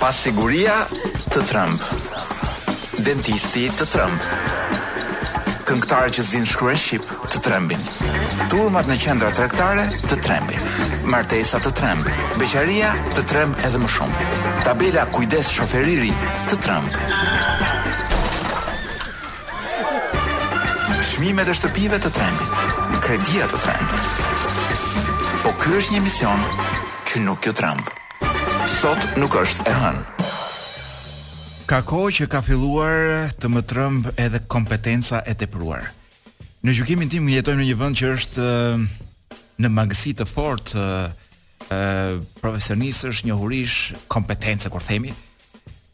Pasiguria të tremb, dentisti të tremb, këngëtarët që s'dinë të shkruajnë shqip të trembin, turmat në qendra tregtare të trembin, martesa të tremb, beqaria të tremb edhe më shumë. Tabela kujdes shofer i ri të tremb. Çmimet e shtëpive të trembin, kredia të tremb. Po ky është një emision që nuk ju tremb. Sot nuk është e hënë. Ka kohë që ka filluar të më trembë edhe kompetenca e tepruar. Në gjykimin tim jetojmë në një vend që është në mangësi të fortë profesionistësh, njohurish, kompetence, kur themi.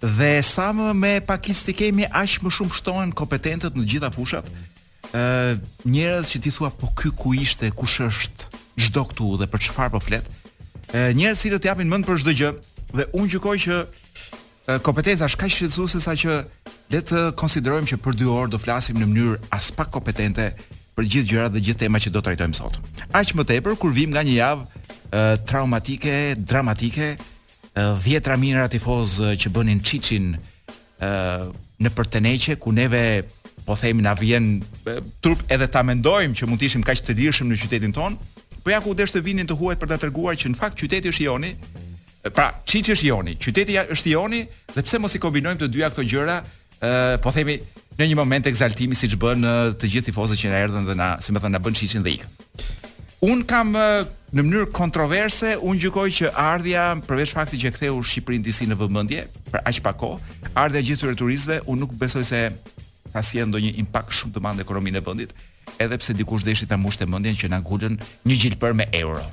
Dhe sa më me pakicë i kemi, aq më shumë shtohen kompetentët në të gjitha fushat. Ë njerëz që ti thua po ky ku ishte, kush është, ç'do këtu dhe për çfarë po flet. Ë njerëz që të japin mend për çdo gjë dhe unë gjykoj që Kompetenca është kaq shqetësuese sa që le të konsiderojmë që për 2 orë do flasim në mënyrë aspak kompetente për gjithë gjërat dhe gjithë temat që do trajtojmë sot. Aq më tepër kur vim nga një javë traumatike, dramatike, dhjetra mijëra tifozë që bënin çiçin ë nëpër teneqe ku neve po themi na vjen turp edhe ta mendojmë që mund të ishim kaq të lirshëm në qytetin tonë, po ja ku desh të vinin të huajt për ta treguar që në fakt qyteti është i joni, Pra, çiçi është i joni, qyteti është i joni dhe pse mos i kombinojmë të dyja këto gjëra, ë uh, po themi në një moment ekzaltimi siç bënë uh, të gjithë tifozët që na erdhën dhe na, si me thënë, na bënë çiçin dhe ikën. Un kam uh, në mënyrë kontroverse, un gjykoj që ardhja përveç faktit që ktheu Shqipërinë disi në vëmendje për aq pak kohë, ardhja gjithë këtyre turistëve, un nuk besoj se ka sjellë ndonjë impakt shumë të madh në ekonominë e vendit, edhe pse dikush deshi ta mbushte mendjen që na ngulën një gjilpërë me euro.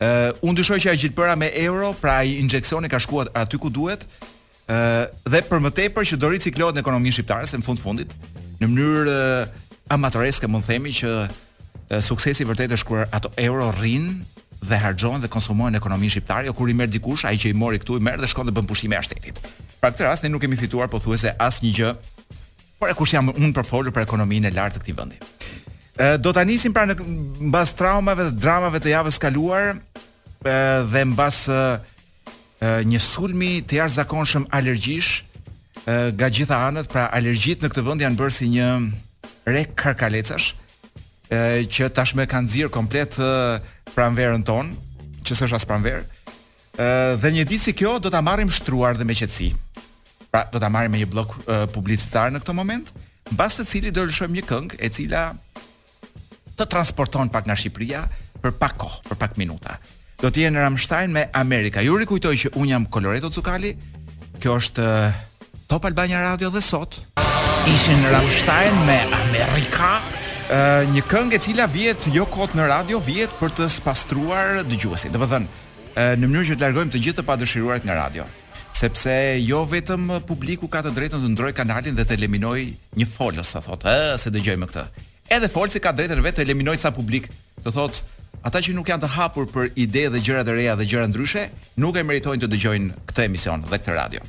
Uh, unë dyshoj që ajo gjilpëra me euro, pra ai injeksioni ka shkuar aty ku duhet. Ë uh, dhe për më tepër që do riciklohet në ekonominë shqiptare se në fund të fundit në mënyrë uh, amatoreske mund të themi që uh, suksesi vërtet është kur ato euro rrin dhe harxhohen dhe konsumohen në ekonominë shqiptare, jo kur i merr dikush, ai që i mori këtu i merr dhe shkon dhe bën pushime jashtë shtetit. Pra këtë rast ne nuk kemi fituar pothuajse asnjë gjë Por e kush jam unë për folur për ekonominë e lartë të këtij vendi. Ë do ta nisim pra në mbas traumave dhe dramave të javës kaluar ë dhe mbas ë një sulmi të jashtëzakonshëm alergjish ë nga gjitha anët, pra alergjitë në këtë vend janë bërë si një re karkalecash ë që tashmë e kanë nxirë komplet pranverën tonë, që s'është as pranverë. Dhe një ditë si kjo do ta marrim shtruar dhe me qetësi. Pra, do ta marrim me një blok publicitar në këtë moment, mbas të cilit do lëshojmë një këngë e cila të transporton pak nga Shqipëria për pak kohë, për pak minuta. Do të jenë Rammstein me Amerika. Ju rikujtoj që un jam Koloreto Cukali. Kjo është Top Albania Radio dhe sot ishin Rammstein me Amerika, një këngë e cila vihet jo kot në radio, vihet për të spastruar dëgjuesit. Domethënë, në mënyrë që të largojmë të gjithë të padëshiruarit nga radio, sepse jo vetëm publiku ka të drejtën të ndrojë kanalin dhe të eliminojë një folës, ca thotë, ë, s'e dëgjojmë këtë. Edhe folësi ka drejtën e vet të eliminojë ca publik, të thotë, ata që nuk janë të hapur për ide dhe gjëra të reja dhe gjëra ndryshe, nuk e meritojnë të dëgjojnë këtë emision dhe këtë radio.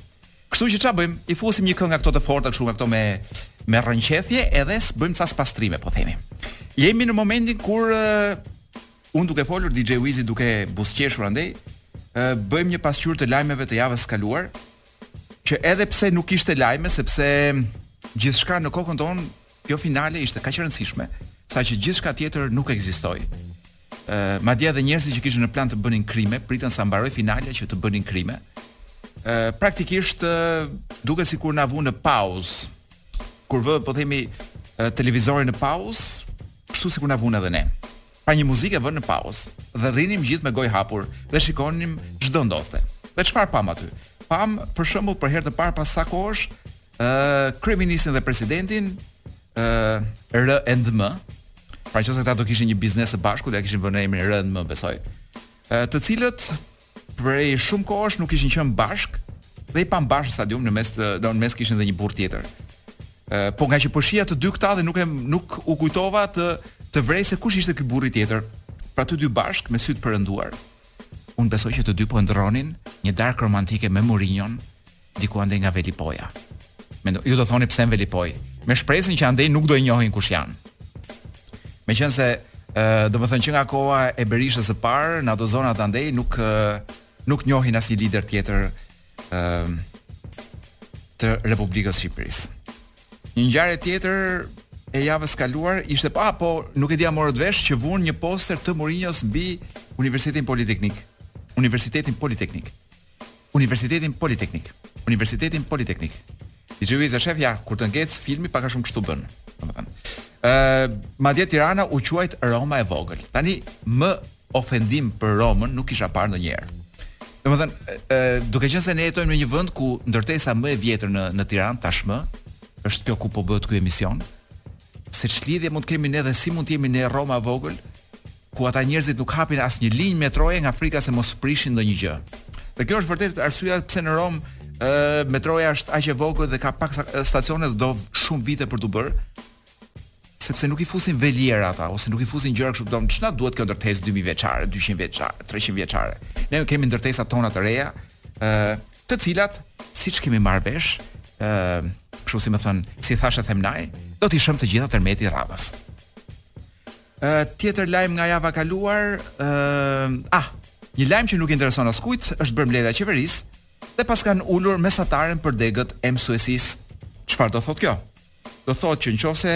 Kështu që çfarë bëjmë? I fusim një këngë nga këto të forta, kështu nga këto me me rrënqethje edhe bëjmë ca spastrime, po themi. Jemi në momentin kur Unë duke folur DJ Uizi duke buzëqeshur andej, ë bëjmë një pasqyrë të lajmeve të javës së kaluar, që edhe pse nuk ishte lajme sepse gjithçka në kokën tonë, kjo finale ishte kaq e rëndësishme, saqë gjithçka tjetër nuk ekzistoi. Ë madje edhe njerëzit që kishin në plan të bënin krime, pritën sa mbaroi finalja që të bënin krime. Ë praktikisht duket sikur na vu në pauzë. Kur vë po themi televizorin në pauzë, Kështu sikur na vunë edhe ne. Pra një muzikë e vënë në pauzë dhe rrinim gjithë me gojë hapur dhe shikonim ç'do ndodhte. Dhe çfarë pam aty? Pam për shembull për herë të parë pas sa kohësh ë kryeministrin dhe presidentin ë R and M. Pra qoftë se ata do kishin një biznes së bashku, do ja kishin vënë emrin R and M, besoj. Ë të cilët prej shumë kohësh nuk kishin qenë bashk dhe i pam bashkë në stadium në mes të në mes kishin edhe një burrë tjetër. Ë po nga që po shija të dy këta dhe nuk e nuk u kujtova të të vrej se kush ishte ky burri tjetër. Pra të dy bashk me sytë perënduar. Unë besoj që të dy po ëndrronin një darkë romantike me Mourinhon, Diku andej nga Velipoja. Mendo, ju do thoni pse në Velipoj, me shpresën që andej nuk do i njohin kush janë. Meqense, ë, domethënë që nga koha e Berishës së parë, në ato zonat andej nuk nuk njohin asnjë lider tjetër ë të Republikës së Shqipërisë. Një ngjarje tjetër e javës kaluar ishte apo nuk e di a morët vesh që vunë një poster të Mourinhos mbi Universitetin Politeknik. Universitetin Politeknik. Universitetin Politeknik. Universitetin Politeknik. E di, Uiz, e shef ja, kur të ngec filmi pak a shumë kështu bën, domethënë. Ë, madje Tirana u quajt Roma e vogël. Tani më ofendim për Romën nuk kisha parë ndonjëherë. Domethënë, ë, duke qenë se ne jetojmë në një vend ku ndërtesa më e vjetër në në Tiranë tashmë është kjo ku po bëhet ky emision, se ç'lidhje mund të kemi ne dhe si mund të jemi ne Roma e vogël, ku ata njerëzit nuk hapin asnjë linjë metroje nga frika se mos prishin ndonjë gjë. Dhe kjo është vërtet arsyeja pse në Romë ë metroja është aq e vogël dhe ka pak stacione dhe do shumë vite për t'u bërë sepse nuk i fusin Veliera ata ose nuk i fusin gjëra kështu domethënë ç'na duhet kjo ndërtesë 2000 vjeçare, 200 vjeçare, 300 vjeçare. Ne kemi ndërtesat tona të reja, ë të cilat siç kemi marrë vesh, ë kështu si më thën, si thashë dhe më parë, do t'i shembë të gjitha tërmeti i radhës. Ë uh, tjetër lajm nga java e kaluar, ë uh, ah, një lajm që nuk i intereson askujt, është bërë mbledhja e qeverisë dhe paskan ulur mesataren për degët e mësuesisë. Çfarë do thotë kjo? Do thotë që në qoftë se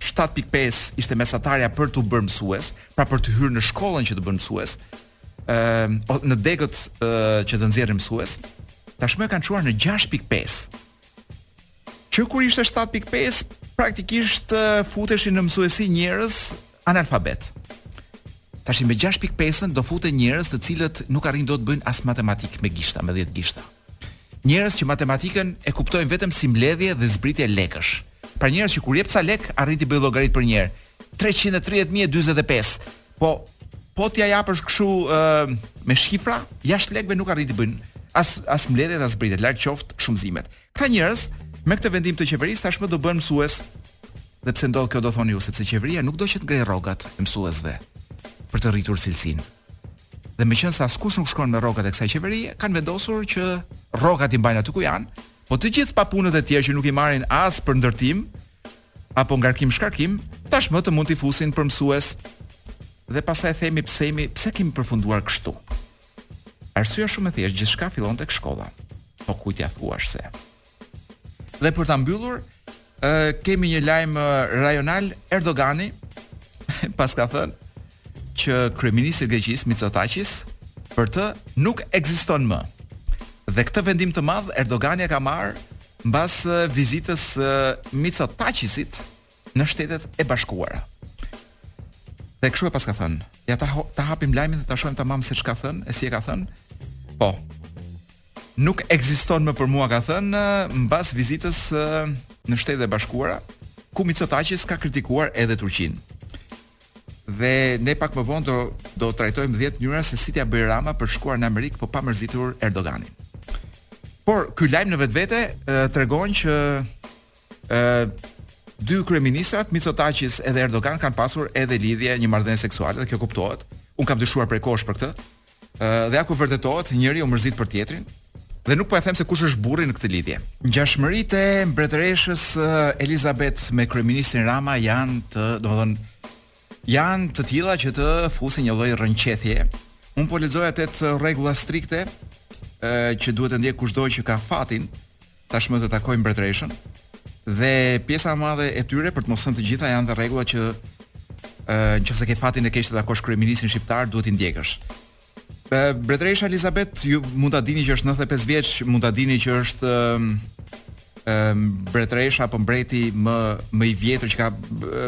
7.5 ishte mesatarja për t'u bërë mësues, pra për të hyrë në shkollën që të bën mësues, ë në degët që të nxjerrin mësues, tashmë e kanë çuar në 6.5. Që kur ishte 7.5 praktikisht futeshin në mësuesi njerëz analfabetë. Tashi me 6.5-ën do futen njerëz të cilët nuk arrijnë dot të bëjnë as matematikë me gishta, me 10 gishta. Njerëz që matematikën e kuptojnë vetëm si mbledhje dhe zbritje lekësh. Pra njerëz që kur i jep ca lek arrin të bëjë llogaritë përnjëherë. 330.045. Po po t'ia japësh kështu uh, me shifra, jashtë lekëve nuk arrijnë të bëjnë as as mbledhjet as zbritjet, larg qoftë shumëzimet. Këta njerëz me këtë vendim të qeverisë tashmë do bëhen mësues. Dhe pse ndodh kjo do thoni ju sepse qeveria nuk do që të ngrejë rrogat e mësuesve për të rritur cilësinë. Dhe meqenëse askush nuk shkon me rrogat e kësaj qeverie, kanë vendosur që rrogat t'i mbajnë aty ku janë, po të gjithë papunët e tjerë që nuk i marrin as për ndërtim apo ngarkim shkarkim, tashmë të mund t'i fusin për mësues. Dhe pastaj themi pse jemi, pse kemi përfunduar kështu. Arsyeja shumë e thjeshtë, gjithçka fillon tek shkolla. Po kujt t'ia thuash se. Dhe për ta mbyllur, ë kemi një lajm rajonal Erdogani paska thënë që kryeministri i Greqisë Mitsotakis për të nuk ekziston më. Dhe këtë vendim të madh Erdogani e ka marrë mbas vizitës së Mitsotakisit në Shtetet e Bashkuara. Dhe kështu e paska thënë. Ja ta ta hapim lajmin dhe ta shohim tamam se ç'ka thënë, e si e ka thënë. Po. Nuk ekziston më për mua ka thënë mbas vizitës në Shtetet e Bashkuara, ku Mitsotakis ka kritikuar edhe Turqinë. Dhe ne pak më vonë do do trajtojmë 10 mënyra se si t'ia bëjë Rama për të shkuar në Amerikë po pa mërzitur Erdoganin. Por ky lajm në vetvete tregon që dy kryeministrat Mitsotakis edhe Erdogan kanë pasur edhe lidhje një marrëdhënie seksuale dhe kjo kuptohet. Un kam dyshuar prej kohësh për këtë. Ë dhe ja ku vërtetohet, njëri u mërzit për tjetrin. Dhe nuk po e them se kush është burri në këtë lidhje. Ngjashmëritë e mbretëreshës Elizabeth me kryeministrin Rama janë të, domethënë, janë të tilla që të fusin një lloj rrënqethje. Un po lexoja tetë rregulla strikte ë që duhet të ndjek kushdo që ka fatin tashmë të takojë mbretëreshën dhe pjesa e madhe e tyre për të mos thënë të gjitha janë dhe rregulla që ë në qoftë se ke fatin e keq të takosh kryeministrin shqiptar duhet t'i ndjekësh. Ë mbretëresha Elizabeth ju mund ta dini që është 95 vjeç, mund ta dini që është ë mbretëresha apo mbreti më më i vjetër që ka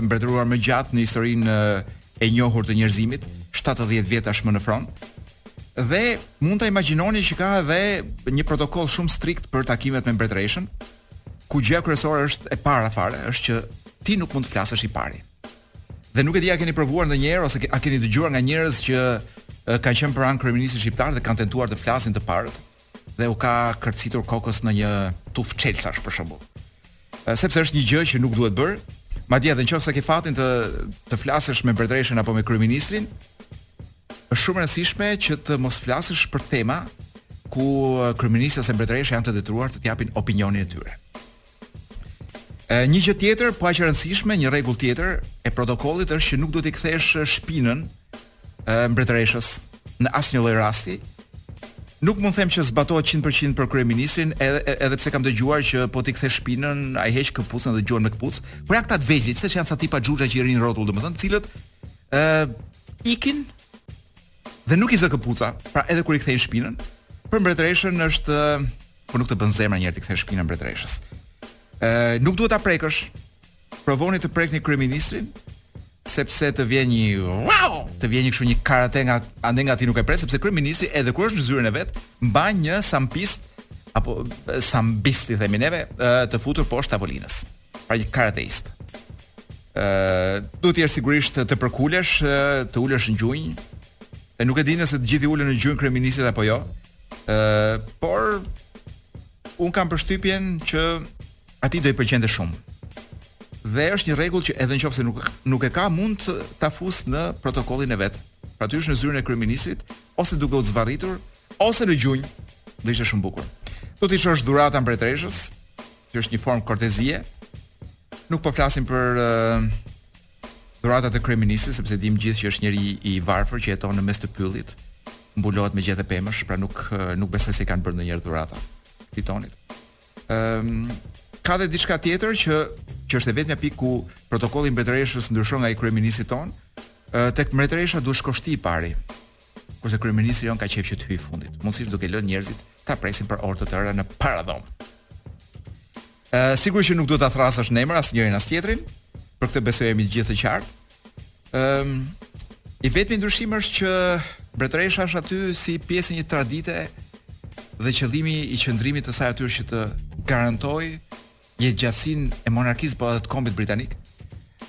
mbretëruar më gjatë në historinë e njohur të njerëzimit, 70 vjet tashmë në front. Dhe mund ta imagjinoni që ka edhe një protokoll shumë strikt për takimet me mbretëreshën, ku gjëja kryesore është e para fare, është që ti nuk mund të flasësh i pari. Dhe nuk e di a keni provuar ndonjëherë ose a keni dëgjuar nga njerëz që kanë qenë pranë kryeministrit shqiptar dhe kanë tentuar të flasin të parët dhe u ka kërcitur kokës në një tufë çelësash për shembull. sepse është një gjë që nuk duhet bërë. Madje edhe në qoftë se ke fatin të të flasësh me mbretëreshën apo me kryeministrin, është shumë e rëndësishme që të mos flasësh për tema ku kryeministri ose mbretëresha janë të detyruar të japin opinionin e tyre. E, një gjë tjetër, po aq e rëndësishme, një rregull tjetër i protokollit është që nuk duhet t'i kthesh shpinën mbretëreshës në asnjë lloj rasti. Nuk mund të them që zbatohet 100% për kryeministrin, edhe edhe pse kam dëgjuar që po t'i kthesh shpinën, ai heq këpucën dhe gjuan me këpucë. Por ja këta të vegjlit, se janë ca tipa xhuxha që i rrin rrotull, domethënë, të cilët ë uh, ikin dhe nuk i zë këpuca, pra edhe kur i kthejnë shpinën, për mbretëreshën është po nuk të bën zemra njëherë t'i kthesh shpinën mbretëreshës. Ë uh, nuk duhet ta prekësh, Provoni të prekni kryeministrin sepse të vjen një wow, të vjen një kështu një karate nga andej nga ti nuk e pres sepse kryeministri edhe kur është në zyrën e vet mban një sambist apo sambist i themi neve të futur poshtë tavolinës. Pra një karateist. Ë, duhet të jesh sigurisht të përkulesh, të ulesh në gjunjë. E nuk e di nëse të gjithë i ulen në gjunjë kryeministrit apo jo. Ë, por Un kam përshtypjen që atij do i pëlqente shumë. Dhe është një rregull që edhe në qoftë se nuk nuk e ka mund ta fusë në protokollin e vet. Pra të hysh në zyrën e kryeministrit ose duke u zvarritur ose në gjunj do ishte shumë bukur. Duhet t'i çosh dhurata mbretëreshës, që është një formë kortezie. Nuk po flasim për uh, Dhurata të kryeministrit, sepse dimë gjithë që është njeri i varfër që jeton në mes të pyllit, mbulohet me gjethe pemësh, pra nuk nuk besoj se i kanë bërë ndonjëherë dhurata Titonit. Ëm um, ka dhe diçka tjetër që që është e vetmja pikë ku protokolli i mbretëreshës ndryshon nga i kryeministrit tonë, tek mbretëresha duhet të shkosh ti i pari. Kurse kryeministri jonë ka qejf që të hyjë i fundit, mundësisht duke lënë njerëzit ta presin për orë të tëra në paradhomë. Ë uh, sigurisht që nuk duhet ta thërrasësh në emër asnjërin as tjetrin, për këtë besoj jemi të gjithë të qartë. Ëm um, i vetmi ndryshim është që mbretëresha është aty si pjesë e një tradite dhe qëllimi i qëndrimit të saj aty është që të garantojë jetëgjatësinë e monarkisë po edhe të kombit britanik,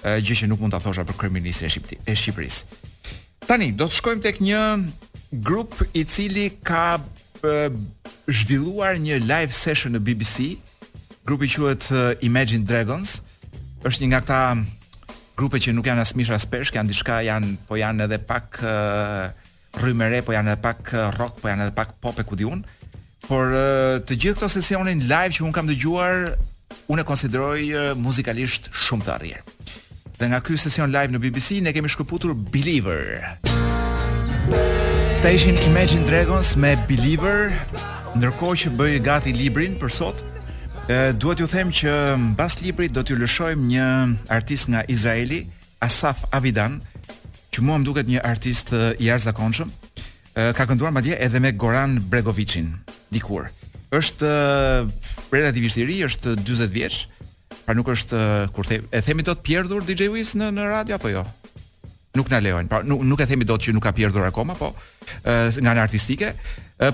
gjë që nuk mund ta thosha për kryeministrin e Shqipërisë. E Shqipërisë. Tani do të shkojmë tek një grup i cili ka zhvilluar një live session në BBC. Grupi quhet Imagine Dragons. Është një nga këta grupe që nuk janë as mish as peshk, janë diçka, janë po janë edhe pak uh, rrymë e re, po janë edhe pak rock, po janë edhe pak pop e ku di un. Por të gjithë këtë sesionin live që un kam dëgjuar, un e konsideroj muzikalisht shumë të arrirë. Dhe nga ky sesion live në BBC ne kemi shkëputur Believer. Këta ishin Imagine Dragons me Believer, ndërkohë që bëj gati librin për sot. Ë duhet t'ju them që mbas librit do t'ju lëshojmë një artist nga Izraeli, Asaf Avidan, që mua më duket një artist eh, i jashtëzakonshëm, eh, ka kënduar madje edhe me Goran Bregoviçin dikur. Është eh, relativisht i ri, është 40 vjeç. Pra nuk është kur the, e themi dot pjerdhur DJ Wiz në në radio apo jo? Nuk na lejojnë. Pra nuk nuk e themi dot që nuk ka pjerdhur akoma, po nga ana artistike,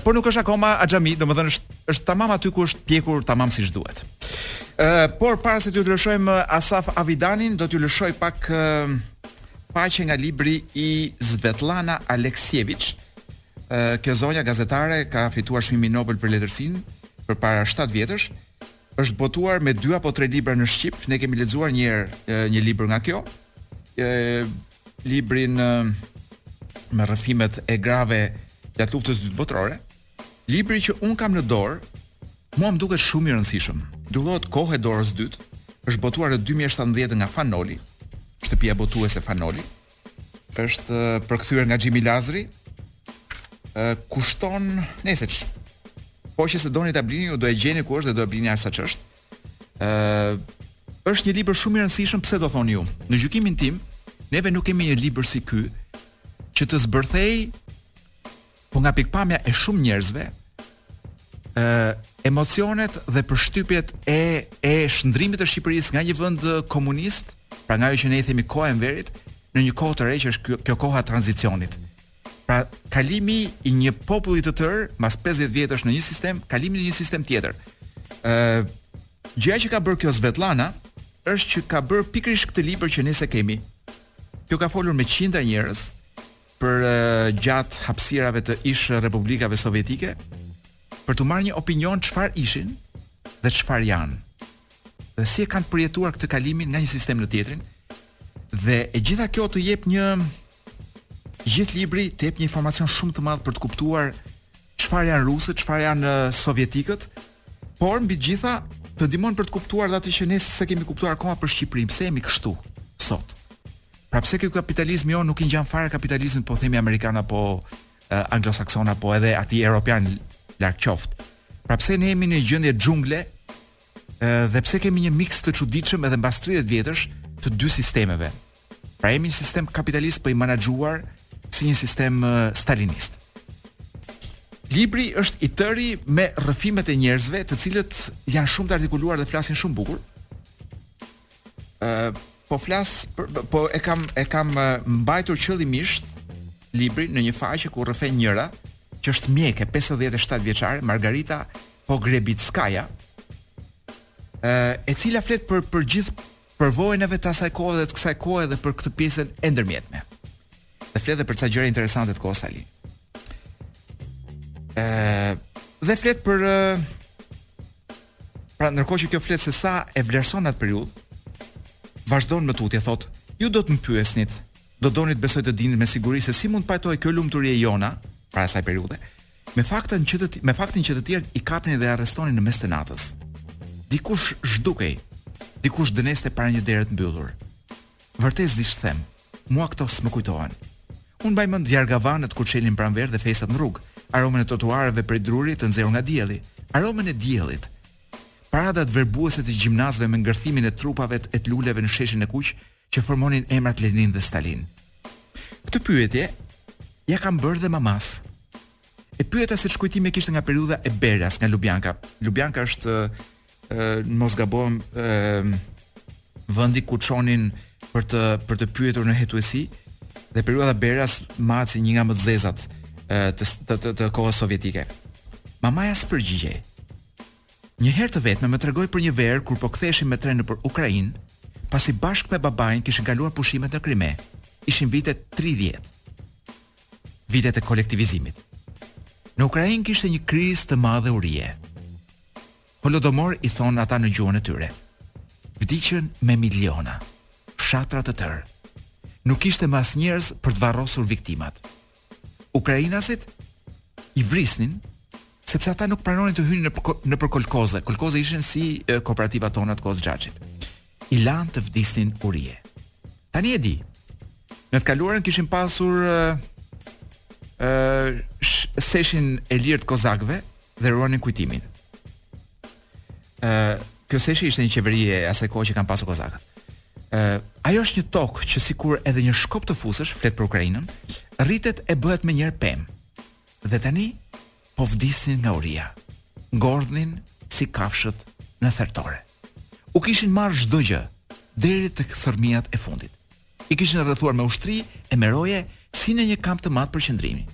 por nuk është akoma axhami, domethënë është është tamam aty ku është pjekur tamam siç duhet. Ë, por para se t'ju lëshojmë Asaf Avidanin, do t'ju lexoj pak faqe nga libri i Svetlana Aleksieviç. Ë, kjo zonja gazetare ka fituar çmimin Nobel për letërsinë përpara 7 vjetësh. Është botuar me dy apo tre libra në shqip, ne kemi lexuar një herë një libër nga kjo, e librin me rrëfimet e grave gjatë Luftës së Dytë Botërore, libri që un kam në dorë, mua më duket shumë i rëndësishëm. Titullohet Kohë e dorës së dytë, është botuar në 2017 nga Fan Noli, shtëpia botuese Fan Noli. Është përkthyer nga Xhimi Lazri. Ë kushton, nëse ç, po qe se doni ta blini, ju do e gjeni ku është dhe do e blini aq sa ç'është. Ëh, është një libër shumë i rëndësishëm, pse do thoni ju? Në gjykimin tim, neve nuk kemi një libër si ky që të zbërthejë po nga pikpamja e shumë njerëzve, ë emocionet dhe përshtypjet e e shndrimit të Shqipërisë nga një vend komunist, pra nga ajo që ne i themi koha e Enverit, në një kohë të re që është kjo, kjo koha e tranzicionit. Pra, kalimi i një populli të tërë mbas 50 vjetësh në një sistem, kalimi në një sistem tjetër. Ë gjëja që ka bërë kjo Svetlana është që ka bërë pikërisht këtë libër që ne s'e kemi. Kjo ka folur me qindra njerëz për uh, gjatë hapësirave të ish republikave sovjetike për të marrë një opinion çfarë ishin dhe çfarë janë. Dhe si e kanë përjetuar këtë kalimin nga një sistem në tjetrin? Dhe e gjitha kjo të jep një Gjithë libri të jep një informacion shumë të madh për të kuptuar çfarë janë rusët, çfarë janë sovjetikët, por mbi të gjitha të ndihmon për të kuptuar atë që ne s'e kemi kuptuar akoma për Shqipërinë, pse jemi kështu sot. Pra pse ky kapitalizmi jonë nuk i ngjan fare kapitalizmit, po themi amerikan apo uh, anglosakson apo edhe atij europian larg qoftë. Pra pse ne jemi në gjendje xhungle uh, dhe pse kemi një miks të çuditshëm edhe mbas 30 vjetësh të dy sistemeve. Pra jemi një sistem kapitalist për po i manaxhuar si një sistem stalinist. Libri është i tëri me rrëfimet e njerëzve, të cilët janë shumë të artikuluar dhe flasin shumë bukur. Ë uh, po flas po e kam e kam mbajtur qëllimisht librin në një faqe ku rrëfen njëra që është mjeke 57 vjeçare Margarita Pogrebitskaya, ë uh, e cila flet për për gjithë përvojën e vet të asaj kohe dhe të kësaj kohe dhe për këtë pjesën e ndërmjetme. Dhe flet dhe për ca gjëra interesante të kohës Stalin. Ëh, dhe flet për pra ndërkohë që kjo flet se sa e vlerëson atë periudhë, vazhdon më tutje thotë, ju do të më pyesnit, do doni të besoj të dinit me siguri se si mund të pajtohej kjo lumturi e jona, pra asaj periudhe, Me faktin që të me faktin që të tjerët i kapnin dhe arrestonin në mes të natës. Dikush zhdukej, dikush dëneste para një dere të mbyllur. Vërtet s'di ç'them. Mua këto s'më kujtohen. Unë mbaj mend jargavanët kur çelin në pranverë dhe festat në rrugë, aromën e trotuareve prej druri të nxehur nga dielli, aromën e diellit. Paradat verbuese të gjimnastëve me ngërthimin e trupave e të luleve në sheshin e kuq, që formonin emrat Lenin dhe Stalin. Këtë pyetje ia kam bërë dhe mamasë. E pyeta se ç'kujtime kishte nga periudha e Berjas, nga Lubjanka. Lubjanka është në mos gaboj ë vendi ku çonin për të për të pyetur në hetuesi dhe periudha Berjas mbahet si një nga më të zezat të të, të, të kohës sovjetike. Mamaja s'përgjigjej. Një herë të vetme më tregoi për një verë kur po ktheheshim me tren nëpër Ukrainë, pasi bashkë me babain kishin kaluar pushimet në Krime. Ishin vitet tridhjetë. Vitet e kolektivizimit. Në Ukrainë kishte një krizë të madhe urie. Holodomor i thonë ata në gjuhën e tyre. Vdiqën me miliona, fshatra të tërë. Nuk kishte më as njerëz për të varrosur viktimat. ukrainasit i vrisnin sepse ata nuk pranonin të hynin nëpër kolkoze. Kolkozet ishin si kooperativat tona të kohës së xhaxhit. I lanë të vdisnin urie. Tani e di. Në të kaluarën kishin pasur ë seshin e lirë të kozakëve dhe ruanin kujtimin. Ë, kjo seshi ishte një qeveri e asaj kohe që kanë pasur kozakët. Ë, ajo është një tokë që sikur edhe një shkop të fusësh, flet për Ukrainën, rritet e bëhet menjëherë pemë. Dhe tani po vdisnin nga uria. Ngordhnin si kafshët në thertore. U kishin marrë çdo gjë deri tek thërrmijat e fundit. I kishin rrethuar me ushtri e me roje si në një kamp të madh përqendrimi.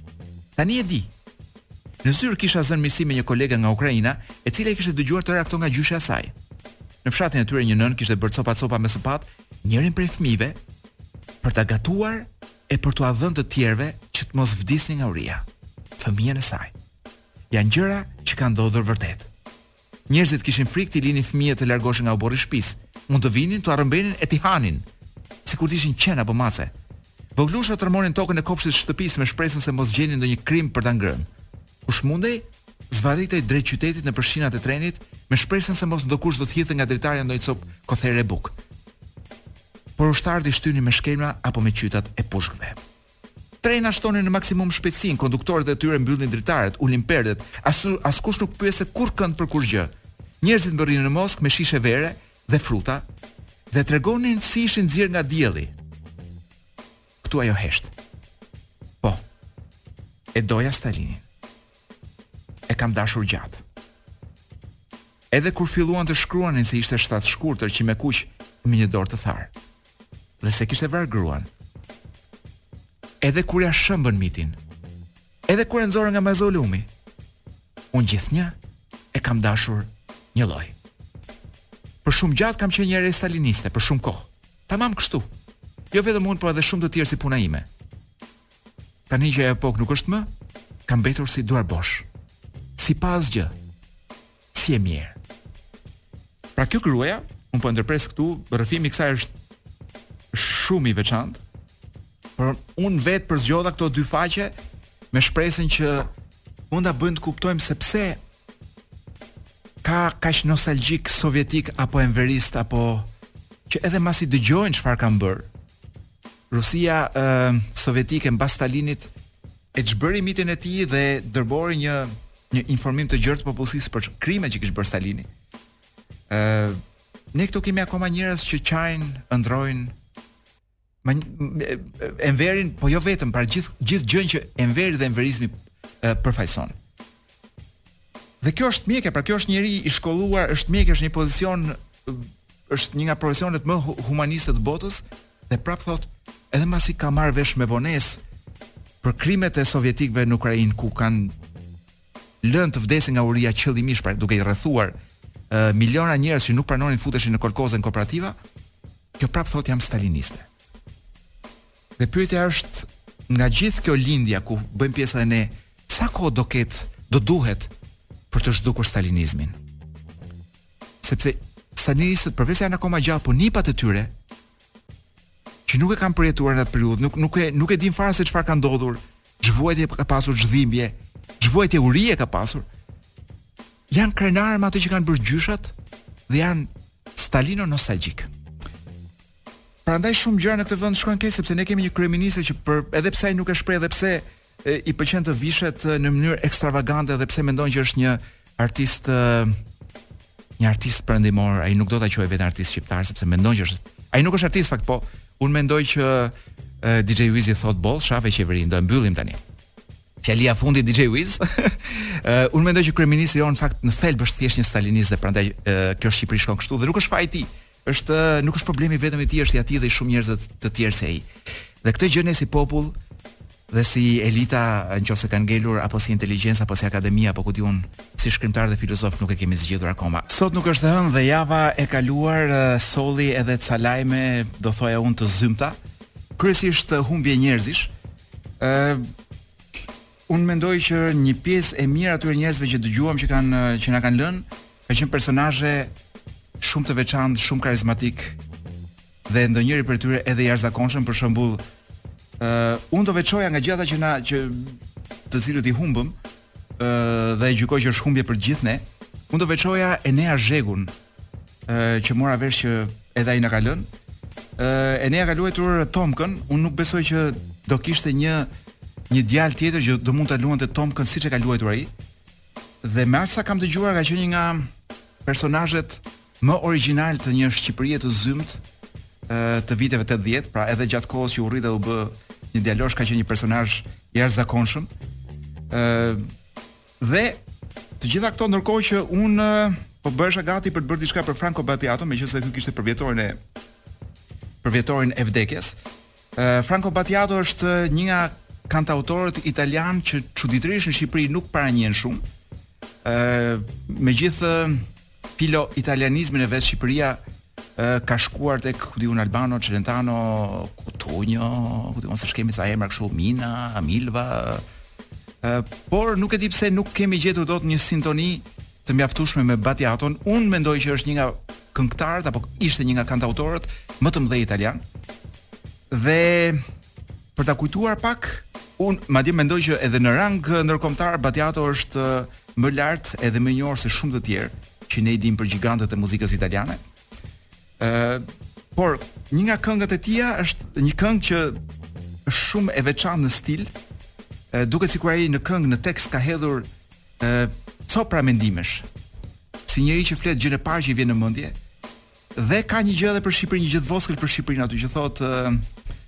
Tani e di. Në zyrë kisha zënë miqësi me një kolege nga Ukraina, e cila i kishte dëgjuar tërë këto nga gjyshja e saj. Në fshatin e tyre një nënë kishte bërë copa copa me sëpatë njërin prej fëmijëve për ta gatuar e për t'ua dhënë të tjerëve që të mos vdisnin nga uria. Fëmijën e saj. Janë gjëra që kanë ndodhur vërtet. Njerëzit kishin frikë t'i linin fëmijët të largoheshin nga oborri i shtëpisë. Mund të vinin, t'ua rrëmbenin e t'i hanin, sikur të ishin qen apo mace. Vogëlushat rrëmonin tokën e kopshtit të shtëpisë me shpresën se mos gjenin ndonjë krimb për ta ngrënë. Kush mundej, zvarritej drejt qytetit nëpër shinat e trenit me shpresën se mos ndokush do të hidhte nga dritarja ndonjë copë kothere bukë. Por ushtarët i shtynin me shkelma apo me qytat e pushkëve. Trenat shtonin në maksimum shpejtësinë, konduktorët e tyre mbyllnin dritaret, ulnin perdet, as, askush nuk pyeste kurrkënd për kurrgjë. Njerëzit mbërrinin në Moskë me shishe vere dhe fruta dhe tregonin si ishin nxirë nga dielli. Këtu ajo hesht. Po. E doja Stalinin. E kam dashur gjatë. Edhe kur filluan të shkruanin se ishte shtatshkurtër, qimekuq, me një dorë të tharë. Dhe se kishte vrarë gruan. Edhe kur ia shembën mitin. Edhe kur e nxorën nga mauzoleumi. Unë gjithnjë e kam dashur njëlloj. Për shumë gjatë kam qenë një e re staliniste, për shumë kohë. Tamam kështu. Jo vetëm unë, por edhe shumë të tjerë si puna ime. Tani që ajo epokë nuk është më, kam mbetur si duarbosh. Si pa asgjë. Si e mirë. Pra kjo gruaja, unë po e ndërpres këtu, rrëfimi i kësaj është shumë i veçantë. Por unë vetë përzgjodha këto dy faqe me shpresën që mund të na bëjnë të kuptojmë se pse ka kaq nostalgjikë sovjetikë apo enveristë apo që edhe masi dëgjojnë çfarë kanë bërë. Rusia ë sovjetike mbas Stalinit e çbëri mitin e tij dhe dërbori një një informim të gjerë të popullsisë për krimet që kishte bërë Stalini. ë Ne këtu kemi akoma njerëz që qajnë, ëndrrojnë, me Enverin, po jo vetëm, pra gjithë gjithë gjën që Enveri dhe Enverizmi përfaqëson. Dhe kjo është mjeke, pra kjo është njeri i shkolluar, është mjeke, është një pozicion është një nga profesionet më humaniste të botës, Dhe prap thotë, edhe masi ka marrë vesh me vonesë për krimet e sovjetikëve në Ukrainë ku kanë lënë të vdesin nga uria qëllimisht pra duke i rrethuar uh, miliona njerëz që nuk pranonin futeshin në kolkoze, në kooperativa, kjo prap thotë jam staliniste. Dhe pyetja është nga gjithë kjo lindja ku bëjmë pjesë edhe ne, sa kohë do ketë, do duhet për të zhdukur stalinizmin? Sepse stalinistët përveç se janë akoma gjallë, po nipat e tyre që nuk e kanë përjetuar atë periudhë, nuk nuk e nuk e dinë fare se çfarë ka ndodhur, ç'vuajtje ka pasur, ç'dhimbje, ç'vuajtje urie ka pasur. Janë krenarë me atë që kanë bërë gjyshat dhe janë stalino nostalgjikë. Prandaj shumë gjëra në këtë vend shkojnë keq sepse ne kemi një kryeministër që për edhe pse ai nuk e shpreh edhe pse i pëlqen të vishet në mënyrë ekstravagante dhe pse mendon që është një artist një artist perëndimor, ai nuk do ta quajë veten artist shqiptar sepse mendon që është ai nuk është artist në fakt, po unë mendoj që DJ Wizi thotë boll shave qeverinë, do e mbyllim tani. Fjalia e fundit DJ Wiz. uh, unë mendoj që kryeministri jonë në fakt në thelb është thjesht një stalinist dhe prandaj uh, kjo Shqipëri shkon kështu dhe nuk është faji i tij. Është nuk është problemi vetëm i tij, është i atij dhe i shumë njerëzve të tjerë si ai. Dhe këtë gjë ne si popull dhe si elita, nëse kanë ngelur apo si inteligjenca apo si akademia apo ku di unë, si shkrimtarë dhe filozofë nuk e kemi zgjidhur akoma. Sot nuk është hënë dhe java e kaluar solli edhe ca lajme, do thoja unë të zymta, kryesisht humbje njerëzish. Ë Unë mendoj që një pjesë e mirë e atyre njerëzve që dëgjuam që kanë që na kanë lënë, kanë qenë personazhe shumë të veçantë, shumë karizmatik dhe ndonjëri prej tyre edhe i jashtëzakonshëm, për shembull, ë uh, unë do veçoja nga gjithë ata që na që të cilët i humbëm, ë uh, dhe e gjykoj që është humbje për gjithë ne. Unë do veçoja Enea Zhegun, që mora vesh që edhe ai na ka lënë. Ë Enea ka luajtur Tomkën, unë nuk besoj që do kishte një një djalë tjetër që do mund ta luante Tomkën siç e ka luajtur ai. Dhe me aq sa kam dëgjuar ka qenë një nga personazhet më origjinalë të një Shqipërie të zymt të viteve 80, pra edhe gjatë kohës që u rrit dhe u bë një djalosh ka qenë një personazh i jashtëzakonshëm. Ë Dhe të gjitha këto ndërkohë që un po bëhesha gati për të bërë diçka për Franco Battiato, meqenëse ky kishte përvjetorin e përvjetorin e vdekjes. Uh, Franco Battiato është një nga kantautorët italianë që çuditërisht në Shqipëri nuk para njihen shumë. Ë, uh, megjithë Filoitalianizmin e vet Shqipëria ka shkuar tek ku di un Albano, Celentano, Kutunjo, ku di un se ç'kemi sa emra kështu Mina, Milva. Ë por nuk e di pse nuk kemi gjetur dot një sintoni të mjaftueshme me Batiaton. Unë mendoj që është një nga këngëtarët apo ishte një nga kantautorët më të mëdhenj italianë. Dhe Për ta kujtuar pak, un madje mendoj që edhe në rang ndërkombëtar Batiato është më lart edhe më i njohur se shumë të tjerë që ne i dimë për gjigantët e muzikës italiane. Ë, por një nga këngët e tija është një këngë që është shumë e veçantë në stil, e, duket sikur ai në këngë në tekst ka hedhur ë copra mendimesh. Si njeri që flet gjënë e parë që i vjen në mendje, Dhe ka një gjë edhe për Shqipërinë, një gjë të vockël për Shqipërinë aty që thotë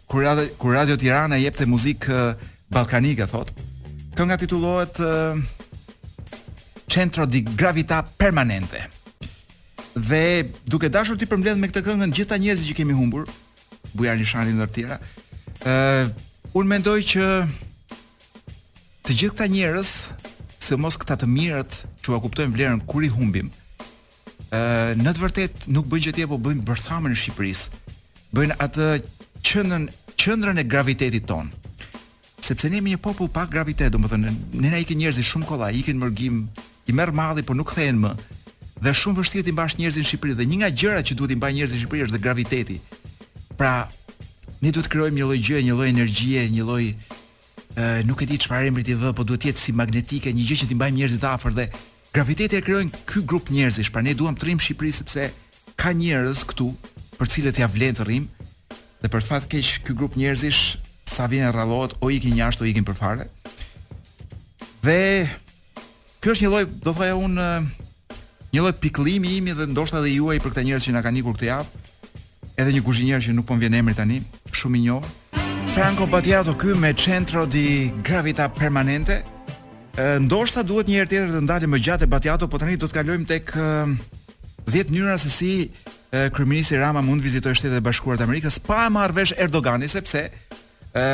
kur radio, kur Radio Tirana jepte muzikë ballkanike thotë. Kënga titullohet Centro di Gravità Permanente. Dhe duke dashur t'i përmbledh me këtë këngë të gjithë njerëzit që kemi humbur, Bujar Nishani ndër të tjera. Ë, uh, unë mendoj që të gjithë këta njerëz, sidomos këta të mirët që ua kuptojnë vlerën kur i humbim, Ëh, në të vërtetë nuk bëjnë gjë tjetër, po bëjnë bërthamën e Shqipërisë. Bëjnë atë qendrën, qendrën e gravitetit tonë. Sepse ne jemi një popull pa gravitet, domethënë ne na ikin njerëzit shumë kollaj, ikin mërgim, i merr malli, por nuk kthehen më. Dhe është shumë vështirë t'i mbash njerëzit në Shqipëri dhe një nga gjërat që duhet t'i mbajë njerëzit në Shqipëri është dhe graviteti. Pra, ne duhet të krijojmë një lloj gjëje, një lloj energjie, një lloj ëh nuk e di çfarë emri t'i vë, po duhet të jetë si magnetike, një gjë që t'i mbajë njerëzit afër dhe Gravitetin e krijojnë ky grup njerëzish, pra ne duam të rrimë në Shqipëri sepse ka njerëz këtu për cilët ja vlen të rrimë. Dhe për fat keq ky grup njerëzish sa vjen e rrallohet o ikin jashtë o ikin përfare. Dhe kjo është një lloj, do thoja unë, një lloj pikëllimi imi dhe ndoshta edhe juaj për këta njerëz që na kanë ikur këtë javë. Edhe një kuzhinier që nuk po më vjen emri tani, shumë i njohur. Franco Battiato ky me Centro di Gravita Permanente. Ndoshta duhet një herë tjetër të ndalemi më gjatë te Battiato, po tani do të kalojmë tek 10 mënyra se si kryeministri Rama mund të vizitojë Shtetet e Bashkuara të Amerikës pa e marrë vesh Erdogani sepse ë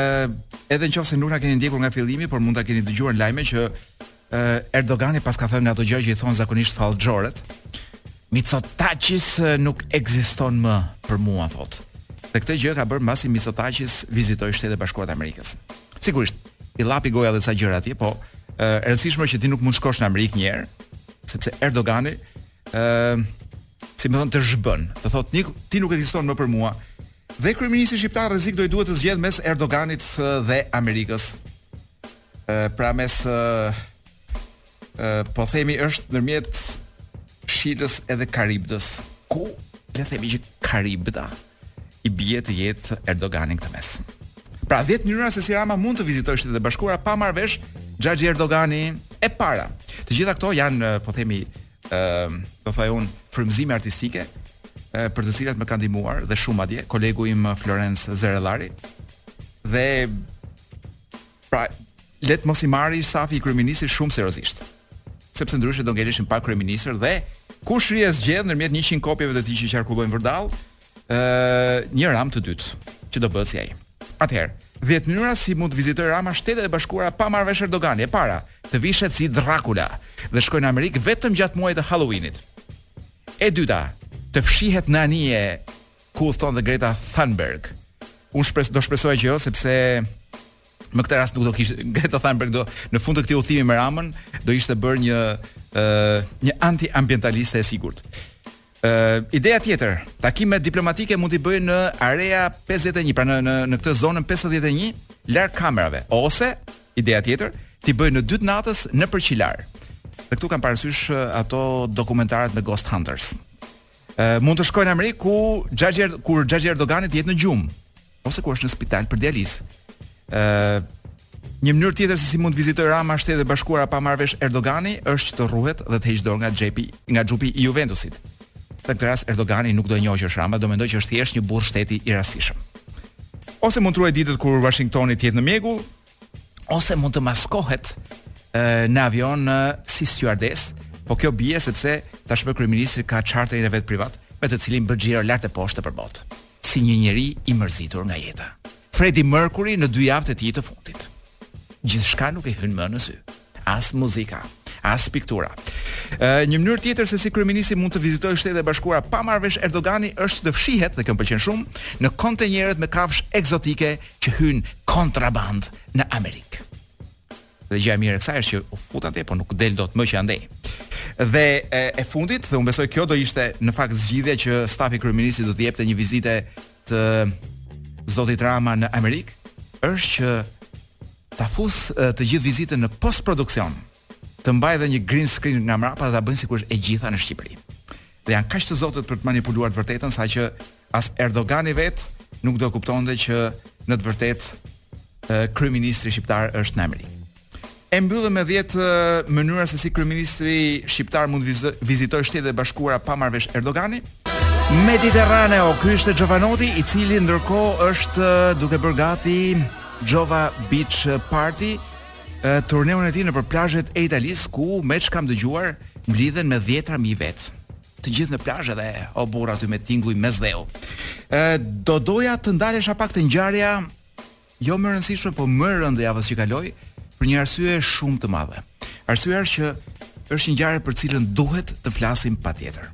edhe në qoftë se nuk na keni ndjekur nga fillimi, por mund ta keni dëgjuar në lajme që Erdogani paska thënë nga ato gjëra që i thon zakonisht fallxhorët. Micotakis nuk ekziston më për mua thot. Dhe këtë gjë ka bërë mbasi Micotakis vizitoi Shtetet e Bashkuara të Amerikës. Sigurisht, i llapi goja disa gjëra atje, po e rëndësishme është që ti nuk mund të shkosh në Amerikë një herë, sepse Erdogani ë si më thon të zhbën, të thot ik, ti nuk ekziston më për mua. Dhe kryeministri shqiptar rrezik do i duhet të zgjedh mes Erdoganit dhe Amerikës. pra mes po themi është ndërmjet Shilës edhe Karibdës. Ku le të themi që Karibda i bie të jetë Erdogani në këtë mes. Pra 10 mënyra se si Rama mund të vizitojë shtetet e bashkuara pa marrë vesh Xhaxhi Erdogani e para. Të gjitha këto janë po themi ë uh, do thoja unë frymëzime artistike uh, për të cilat më ka ndihmuar dhe shumë atje kolegu im Florenc Zerellari dhe Pra, le të mos i marrë stafi i kryeministrit shumë seriozisht. Sepse ndryshe do ngeleshin pa kryeministër dhe kush rri e zgjedh ndërmjet 100 kopjeve të tij që qarkullojnë vërdall, ë një Ramë të dytë që do bëhet si ai. Atëherë, 10 mënyra si mund të vizitojë Rama shtetet e bashkuara pa marrë vesh Erdogani. E para, të vishet si Dracula dhe të shkojë në Amerikë vetëm gjatë muajit të Halloweenit. E dyta, të fshihet në anije ku udhëton dhe Greta Thunberg. Unë shpres, do shpresoja që jo, sepse në këtë rast nuk do kishte Greta Thunberg do në fund të këtij udhëtimi me Ramën do ishte bërë një ë uh, një antiambientaliste e sigurt. Ë uh, ideja tjetër, takimet diplomatike mund t'i bëjë në area 51, pra në në në këtë zonën 51 larg kamerave ose ideja tjetër, t'i bëjë në dy të natës nëpër qilar. Dhe këtu kam parasysh ato dokumentaret me Ghost Hunters. mund të shkojë në Amerikë ku Xhaxhi kur Xhaxhi Erdogani të jetë në gjumë ose kur është në spital për dializë. ë Një mënyrë tjetër se si mund të vizitoj Rama shtetet e bashkuara pa marrë vesh Erdogani është që të rruhet dhe të heqë dorë nga xhepi nga xhupi i Juventusit. Në këtë rast Erdogani nuk do e njohë që është Rama, do mendojë që është thjesht një burrë shteti i rastishëm. Ose mund të ruajë ditët kur Washingtoni të jetë në mjegull, ose mund të maskohet në avion në si stjuardesë, po kjo bie sepse tashmë kryeministri ka charterin e vet privat, me të cilin bën xhiro lart e poshtë për botë, si një njeri i mërzitur nga jeta. Freddie Mercury në dy javët e tij të fundit. Gjithçka nuk i hyn më në sy. as muzika, as piktura. Ë një mënyrë tjetër se si kryeministri mund të vizitojë Shtetet e Bashkuara pa marrë vesh Erdogani është që të fshihet dhe kjo më pëlqen shumë në kontenierët me kafshë ekzotike që hyjnë kontraband në Amerikë. Dhe gjëja e mirë e kësaj është që u fute atje, po nuk del dot më që andej. Dhe e, e fundit, dhe unë besoj kjo do ishte në fakt zgjidhja që stafi i kryeministrit do t'i jepte një vizite të zotit Rama në Amerikë, është që Ta fusë të gjithë vizitën në post produksion. Të mbajë dhe një green screen nga mrapa dhe ta bëjnë sikur është e gjitha në Shqipëri. Dhe janë kaq të zotët për të manipuluar të vërtetën sa që as Erdogani vetë nuk do e kuptonte që në të vërtetë kryeministri shqiptar është në Amerikë. E mbyllëm me 10 mënyra se si kryeministri shqiptar mund të vizitojë Shtetet e Bashkuara pa marrë vesh Erdogani. Mediterraneo, ky është Jovanotti, i cili ndërkohë është duke bërë gati Jova Beach Party turneun e tij nëpër plazhet e Italisë ku me ç'kam dëgjuar mblidhen me dhjetra mijë vetë. Të gjithë në plazh edhe o burra aty me tinguj Mesdheu. Ë do doja të ndalesha pak te ngjarja jo më e rëndësishme, po më e rëndë e javës që kaloi për një arsye shumë të madhe. Arsyeja është që është një ngjarje për të cilën duhet të flasim patjetër.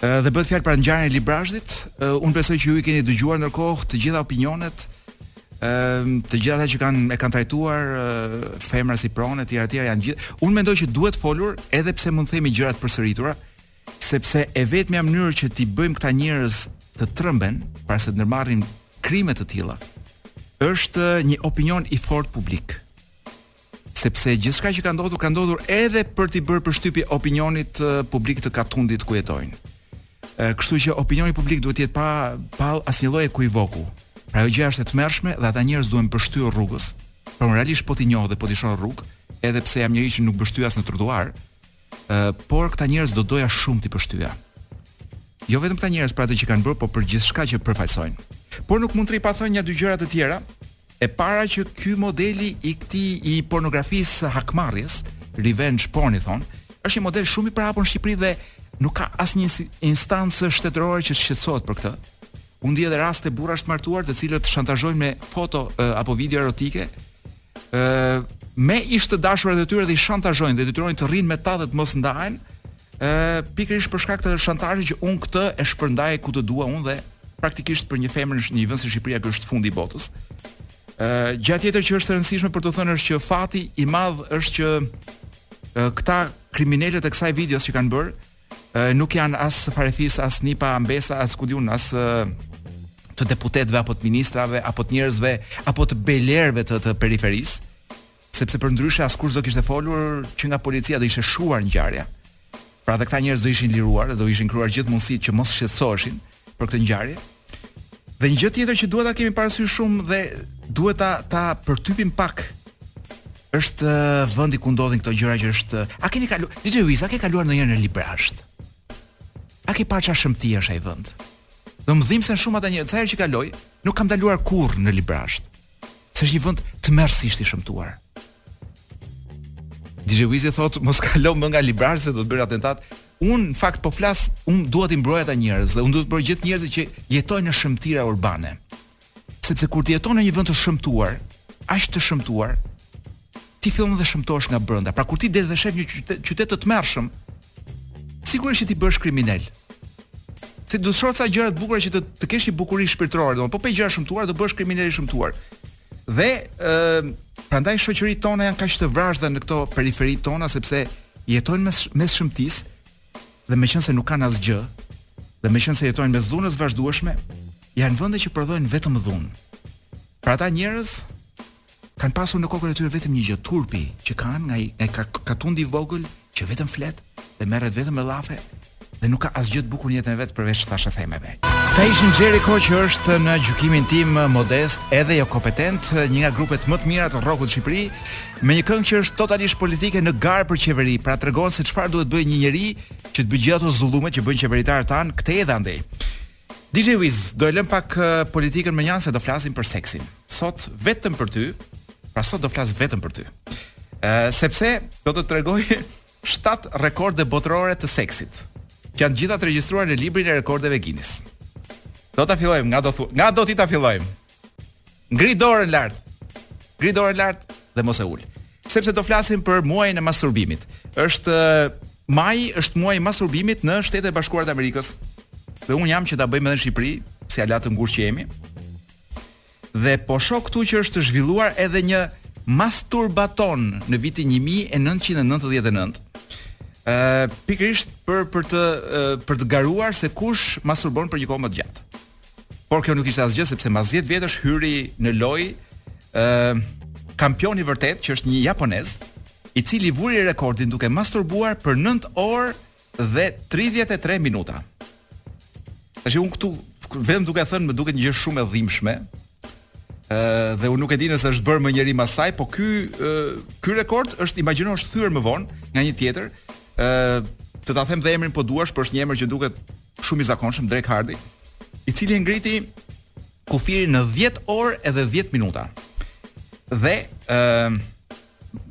Dhe bëhet fjalë për ngjarjen e Librazhdit. Unë besoj që ju i keni dëgjuar ndërkohë të gjitha opinionet, të gjitha ata që kanë e kanë trajtuar femra si pronë etj etj janë gjithë. Unë mendoj që duhet folur edhe pse mund të themi gjëra të përsëritura, sepse e vetmja mënyrë që t'i bëjmë këta njerëz të tremben para se të ndërmarrin krime të tilla është një opinion i fortë publik. sepse gjithçka që ka ndodhur ka ndodhur edhe për t'i bërë përshtypje opinionit publik të katundit ku jetojnë. Kështu që opinioni publik duhet të jetë pa pa asnjë lloj ekuivoku. Pra ajo gjë është e tmerrshme dhe ata njerëz duhen pështyr rrugës. Pra unë realisht po t'i njoh dhe po t'i shoh në rrugë, edhe pse jam njeri që nuk pështy as në trotuar, Ë, por këta njerëz do doja shumë t'i pështyja. Jo vetëm këta njerëz për atë që kanë bërë, por për gjithçka që përfaqësojnë. Por nuk mund të rri pa thënë nja dy gjëra të tjera. E para që ky modeli i këtij i pornografisë së hakmarrjes, revenge porn i thonë, është një model shumë i përhapur në Shqipëri dhe nuk ka asnjë instancë shtetërore që shqetësohet për këtë. Unë di edhe raste burrash të martuar të cilët shantazhojnë me foto apo video erotike ë me ish të dashurat e tyre dhe i shantazhojnë dhe detyrojnë të rrinë me ta dhe të mos ndahen, ë pikërisht për shkak të shantazhit që un këtë e shpërndaj ku të dua un dhe praktikisht për një femër në një vend si Shqipëria ky është fundi i botës. ë gjëja tjetër që është e rëndësishme për t'u thënë është që fati i madh është që këta kriminelët e kësaj videos që kanë bërë nuk janë as farefis, as nipa, mbesa, as ku di un, as të deputetëve apo të ministrave apo të njerëzve apo të bejlerëve të, të periferisë, sepse përndryshe askush do kishte folur që nga policia do ishte shuar ngjarja. Pra dhe këta njerëz do ishin liruar dhe do ishin krijuar gjithë mundësitë që mos shqetësoheshin për këtë ngjarje. Dhe një gjë tjetër që duhet ta kemi parasysh shumë dhe duhet ta ta përtypim pak është uh, vendi ku ndodhin këto gjëra që është uh, a keni kalu DJ Wiz a ke kaluar ndonjëherë në Librazhd a ke parë çfarë shëmti është ai vend dhe më dhimbsen shumë ata një ca herë që kaloj nuk kam ndaluar kurrë në Librazhd se është një vend tmerrsisht i shëmtuar DJ Wizi thot mos kalo më nga Librazhdi se do të bëjnë atentat. Un në fakt po flas, un dua t'i mbroj ata njerëz dhe un duhet të mbroj gjithë njerëzit që jetojnë në shëmtira urbane. Sepse kur ti jeton në një vend të shëmtuar, aq të shëmtuar, ti fillon të shëmtohesh nga brenda. Pra kur ti del dhe shef një qytet, qytet të tmerrshëm, sigurisht që ti bëhesh kriminal. Se do të shohësh ca gjëra të bukura që të të kesh një bukuri shpirtërore, domethënë po pe gjëra të shëmtuara do bëhesh kriminal i shëmtuar. Dhe ë prandaj shoqëritë tona janë kaq të vrazhda në këto periferi tona sepse jetojnë mes mes shëmtisë dhe meqense nuk kanë asgjë dhe meqense jetojnë mes dhunës vazhdueshme, janë vende që prodhojnë vetëm dhunë. Pra ata njerëz kanë pasur në kokën e tyre vetëm një gjë, turpi që kanë nga, nga katundi i vogël që vetëm flet dhe merret vetëm me llafe dhe nuk ka asgjë të bukur në jetën e vet përveç thashethemeve. Këta ishin Jericho që është në gjykimin tim modest edhe jo kompetent, një nga grupet më të mira të rockut në Shqipëri, me një këngë që është totalisht politike në garë për qeveri, pra tregon se çfarë duhet bëjë një njeri që të bëjë ato zullumet që bëjnë qeveritarët tanë, këtej edhe andej. DJ Wiz, do e lëm pak politikën mënjanë se do flasim për seksin. Sot vetëm për ty, pra sot do flas vetëm për ty. Ë sepse do të tregoj 7 rekorde botërore të seksit, që janë të gjitha të regjistruar në librin e rekordeve Guinness. Do ta fillojmë, nga do thu, nga do ti ta fillojmë? Ngri dorën lart. Ngri dorën lart dhe mos e ul. Sepse do flasim për muajin e masturbimit. Është maji është muaji i masturbimit në Shtetet e Bashkuara të Amerikës. Dhe un jam që ta bëjmë edhe në Shqipëri, si aleatë të ngushtë që jemi. Dhe po shoh këtu që është zhvilluar edhe një masturbaton në vitin 1999. Ë uh, pikërisht për për të uh, për të garuar se kush masturbon për një kohë më të gjatë. Por kjo nuk ishte asgjë sepse mbas 10 vjetësh hyri në lojë ë uh, kampioni i vërtet që është një japonez, i cili vuri rekordin duke masturbuar për 9 orë dhe 33 minuta. Tashi unë këtu vetëm duke e thënë më duket një gjë shumë e dhimbshme. ë uh, dhe unë nuk e di nëse është bërë më njeri mbas saj, po ky uh, ky rekord është imagjino është thyer më vonë nga një tjetër. ë uh, të ta them dhe emrin po duash, por është një emër që duket shumë i zakonshëm Drake Hardy, i cili e ngriti kufirin në 10 orë edhe 10 minuta. Dhe ë uh,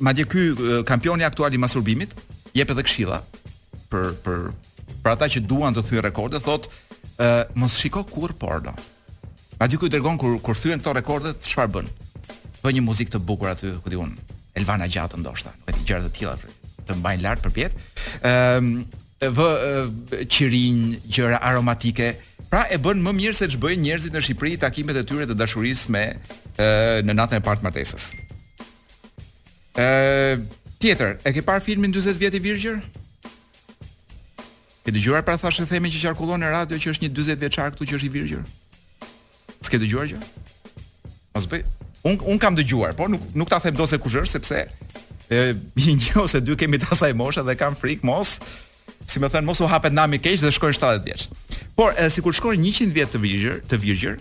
madje ky kampioni aktual i masturbimit jep edhe këshilla për për për ata që duan të thyejnë rekorde, thotë ë uh, mos shiko kurr porno. Madje ky tregon kur kur thyen këto rekorde çfarë bën. Vë një muzikë të bukur aty, ku di unë, Elvana Gjata ndoshta, me gjëra të tilla të mbajnë lart përpjetë. Ëm e vë qirinj, gjëra aromatike, pra e bën më mirë se ç'bëjnë njerëzit në Shqipëri takimet e tyre të dashurisë me në natën e parë të martesës. Ë tjetër, e ke parë filmin 40 vjet i virgjër? Ke dëgjuar pra thashethemin që qarkullon në radio që është një 40 vjeçar këtu që është i virgjër? S'ke dëgjuar gjë? Mos bëj. Unë unë kam dëgjuar, por nuk nuk ta them dot se kush është sepse e një një ose dy kemi të asaj moshe dhe kam frikë mos si me thënë mos u hapet nami keq dhe shkojnë 70 vjeç. Por e, sikur të shkojnë 100 vjet të virgjër, të virgjër,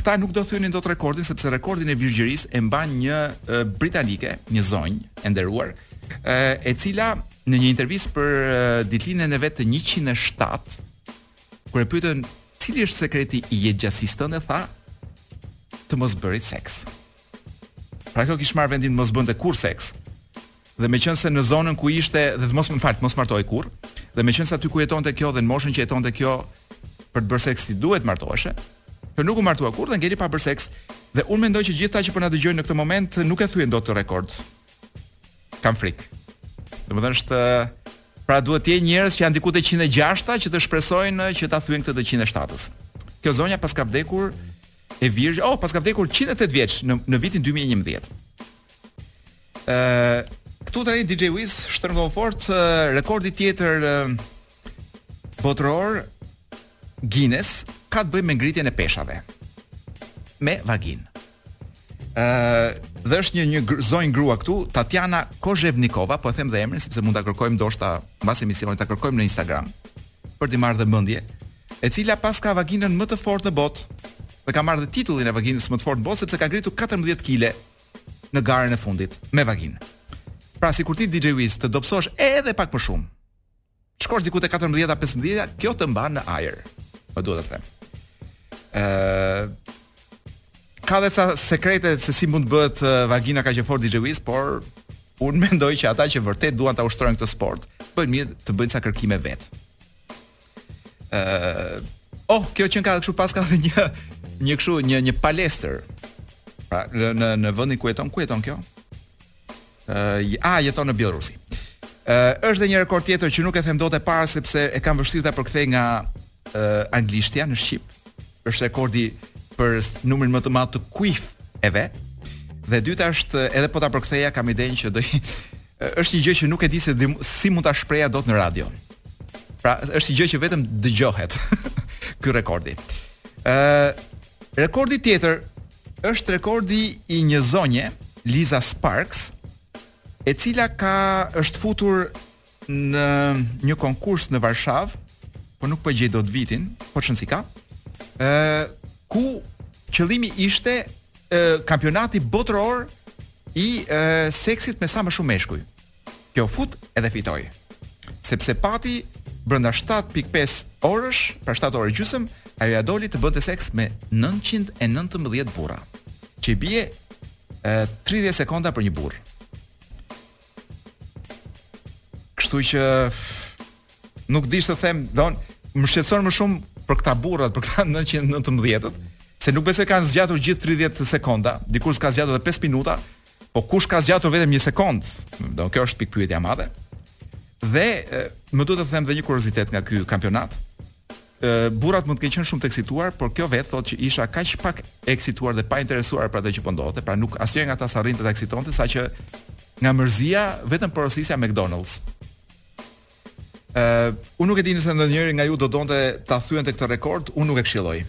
këta nuk do thynin dot rekordin sepse rekordin e virgjërisë e mban një e, britanike, një zonjë e nderuar, e, e cila në një intervistë për e, ditëlindjen e vet të 107 Kur e pyetën cili është sekreti i jetëgjatësisë tënde, tha të mos bërit seks. Pra kjo kish marrë vendim të mos bënte kurrë seks. Dhe meqenëse në zonën ku ishte dhe të mos, më fal, të mos martohej kurrë, dhe meqenëse aty ku jetonte kjo dhe në moshën që jetonte kjo, për të bërë seks ti duhet të martoheshe, kjo nuk u martua kurrë dhe ngeli pa bërë seks, dhe unë mendoj që gjithë ata që po na dëgjojnë në këtë moment nuk e thyejnë dot këtë rekord. Kam frikë. Dhe më dhe është Pra duhet të jenë njerëz që janë diku te 106-ta që të shpresojnë që ta thyejnë këtë të 107-s. Kjo zonja paska vdekur e virgjë, oh, paska vdekur 108 vjeç në në vitin 2011. Ë, këtu tani DJ Wiz shtrëngohu fort rekordi tjetër botëror Guinness ka të bëjë me ngritjen e peshave me vaginë. Ë dhe është një një zonjë grua këtu, Tatjana Kozhevnikova, po e them dhe emrin sepse mund ta kërkojmë ndoshta mbas emisionit ta kërkojmë në Instagram për t'i marrë edhe mendje, e cila paska vaginën më të fortë në botë dhe ka marrë dhe titullin e vaginës më të fortë në botë sepse ka ngritur 14 kg në garën e fundit me vaginë. Pra sikur ti DJ Wiz të dobësohesh edhe pak më shumë, Shkosh diku te katërmbëdhjeta, pesëmbëdhjeta, kjo të mban në ajër. Më duhet të them. Ëh, ka dhe ca sekrete se si mund të bëhet vagina kaq e fortë DJ Wiz, por unë mendoj që ata që vërtet duan ta ushtrojnë këtë sport, bëjnë mirë të bëjnë ca kërkime vetë. Ë Oh, kjo që ka kështu paska dhe një një kështu një një palestër. Pra në në vendin ku e, ku jeton kjo? Ë, a jeton në Bjellorusi. Ë, është dhe një rekord tjetër që nuk e them dot e para sepse e kam vështirë ta përkthej nga ë anglishtja në shqip. Është rekordi për s- numrin më të madh të kuif-eve. Dhe e dyta është edhe po ta përktheja kam idenë që do i- ë, është një gjë që nuk e di se di- si mund ta shpreha dot në radio. Pra, është një gjë që vetëm dëgjohet ky rekordi. Ë, Rekordi tjetër është rekordi i një zonje, Liza Sparks, e cila ka është futur në një konkurs në Varshavë, po nuk po gjej dot vitin, po s'çon, s'i ka. ë ku qëllimi ishte ë kampionati botëror i ë seksit me sa më shumë meshkuj. Kjo u fut edhe fitoi. Sepse pati brenda 7.5 orësh, pra 7 orë e gjysëm, ajo ia doli të bënte seks me 919 burra. Që i bie e, 30 sekonda për një burrë. Kështu që nuk di ç'të them, don më shqetëson më shumë për këta burrat, për këta 919-të, se nuk besoj kanë zgjatur të gjithë 30 sekonda, dikush ka zgjatur edhe 5 minuta, po kush ka zgjatur vetëm një sekondë? Do kjo është pikëpyetja e madhe. Dhe e, më duhet të them dhe një kuriozitet nga ky kampionat. Ë burrat mund të kenë qenë shumë të eksituar, por kjo vetë thotë që isha kaq pak e eksituar dhe e painteresuar për atë që po ndodhte, pra nuk asnjëri nga ta s'arrinte ta eksitonte, saqë nga mërzia vetëm porosisja McDonald's. Ë, uh, unë nuk e di nëse ndonjëri nga ju do donte ta thyente këtë rekord, unë nuk e këshilloj.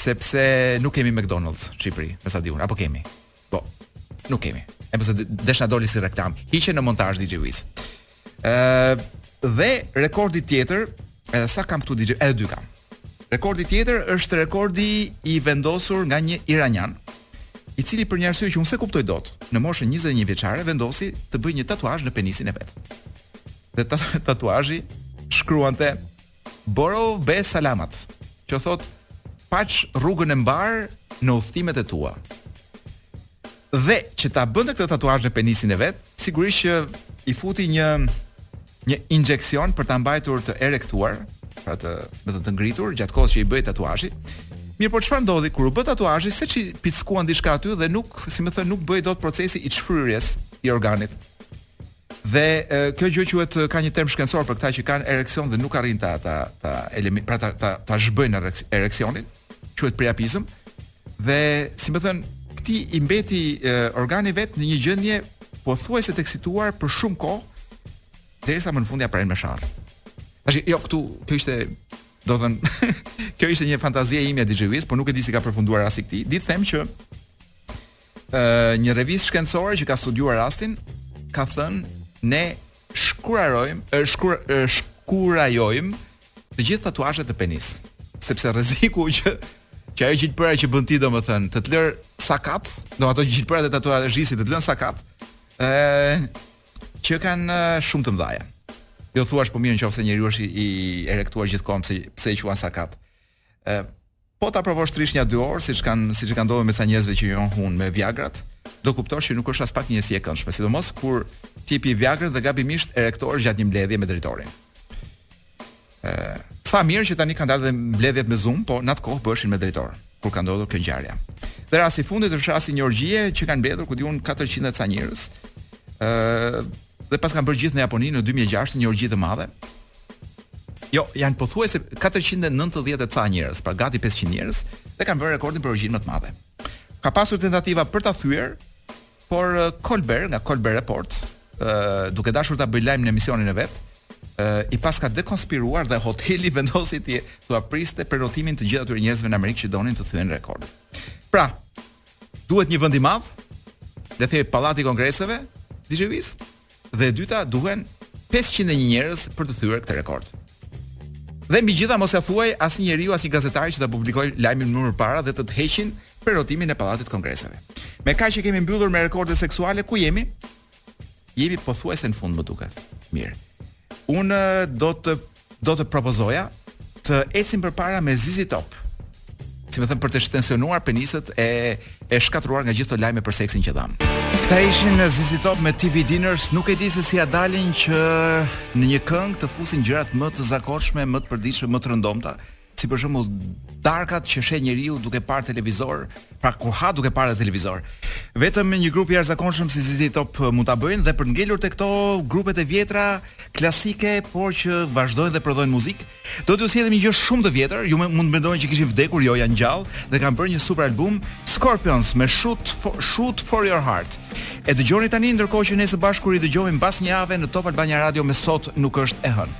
Sepse nuk kemi McDonald's në Shqipëri, me sa di unë, apo kemi. Po, nuk kemi. E pse desh na doli si reklamë. Hiqe në montazh DJ Wiz. Ë, uh, dhe rekordi tjetër Edhe sa kam këtu DJ, edhe dy kam. Rekordi tjetër është rekordi i vendosur nga një iranian, i cili për një arsye që unë s'e kuptoj dot, në moshën 21 vjeçare vendosi të bëjë një tatuazh në penisin e vet. Dhe tatuazhi shkruante Boro be salamat, që thotë paç rrugën e mbarë në udhëtimet e tua. Dhe që ta bënte këtë tatuazh në penisin e vet, sigurisht që i futi një një injeksion për ta mbajtur të erektuar, pra të me të, të ngritur gjatë kohës që i bëi tatuazhi. Mirë, por çfarë ndodhi kur u bë tatuazhi, seç i pickuan diçka aty dhe nuk, si me thënë, nuk bëhej dot procesi i shfryrjes i organit. Dhe e, kjo gjë quhet ka një term shkencor për këta që kanë ereksion dhe nuk arrin ta ta ta, pra ta ta, ta zhbëjnë ereksionin, quhet priapizëm. Dhe si me thënë, këtij i mbeti e, organi i vet në një gjendje pothuajse të eksituar për shumë kohë derisa më në fund ia prenë me sharrë. Tash jo këtu, kjo ishte domethënë kjo ishte një fantazi e imja DJ Wiz, por nuk e di si ka përfunduar rasti i këtij. Di të them që ë një revistë shkencore që ka studiuar rastin ka thënë ne Shkurarojmë, shkur, shkurajojmë të gjithë tatuazhet e penisit, sepse rreziku që që ajo gjilpëra që bën ti domethënë të të lërë sakat, domethënë ato gjilpërat e tatuazhistit të të lënë sakat, ë qenkan shumë të mëdha. Do thuash po mirë nëse njeriu është i erektuar gjithë kohën pse pse e quan sakat. ë Po ta provosh të rrish nja 2 orë, siç kanë siç i ka ndodhur me ca njerëzve që janë hutuar me Viagrat, do kuptosh që nuk është aspak një njësi e këndshme, sidomos kur ti pi Viagrën dhe gabimisht erektohesh gjatë një mbledhje me drejtorin. Ë, sa mirë që tani kanë dalë dhe mbledhjet me Zoom, po në atë kohë bëshin me drejtor, kur ka ndodhur kjo ngjarja. Dhe rasti i fundit është rasti një orgjie që kanë mbledhur ku di unë 400 e ca njerëz. Ë, dhe pas kanë bërë gjithë në Japoni në 2006 një orgji të madhe, Jo, janë pothuajse 490 e ca njerëz, pra gati 500 njerëz, dhe kanë vënë rekordin për orgjinë më të madhe. Ka pasur tentativa për ta thyer, por eh, Kolber nga Kolber Report, eh, duke dashur ta bëjë lajm në emisionin e vet, eh, i paska dekonspiruar dhe hoteli vendosi t'i t'ua priste prenotimin të gjithë atyre njerëzve në Amerikë që donin të thyenin rekord. Pra, duhet një vend i madh, le të themi Pallati i Kongreseve, DJ Wiz, dhe e dyta duhen 501 njerëz për të thyer këtë rekord. Dhe mbi të gjitha mos ia thuaj asnjë njeriu, asnjë gazetari që ta publikojë lajmin më përpara dhe të të heqin prenotimin e pallatit të kongreseve. Me kaq që kemi mbyllur me rekorde seksuale, ku jemi? Jemi pothuajse në fund më duket. Mirë. Unë do të do të propozoja të ecim përpara me ZZ Top. Si me thënë për të shtensionuar penisët e e shkatërruar nga gjithë ato lajme për seksin që dhamë. Këta ishin ZZ Top me TV Dinners, nuk e di se si ia dalin që në një këngë të fusin gjërat më të zakonshme, më të përditshme, më të rëndomta. si për shembull darkat që sheh njeriu duke parë televizor, pra kur ha duke parë televizor. Vetëm një grup i jashtëzakonshëm si ZZ Top eh, mund ta bëjnë dhe për të ngelur te këto grupet e vjetra klasike, por që vazhdojnë dhe prodhojnë muzikë, do t'ju sjellim një gjë shumë të vjetër, ju mund të mendoni që kishin vdekur, jo janë gjallë dhe kanë bërë një super album Scorpions me Shoot for, Shoot for Your Heart. E dëgjoni tani ndërkohë që ne së bashku dëgjohemi mbas një jave në Top Albania Radio me Sot nuk është e hënë.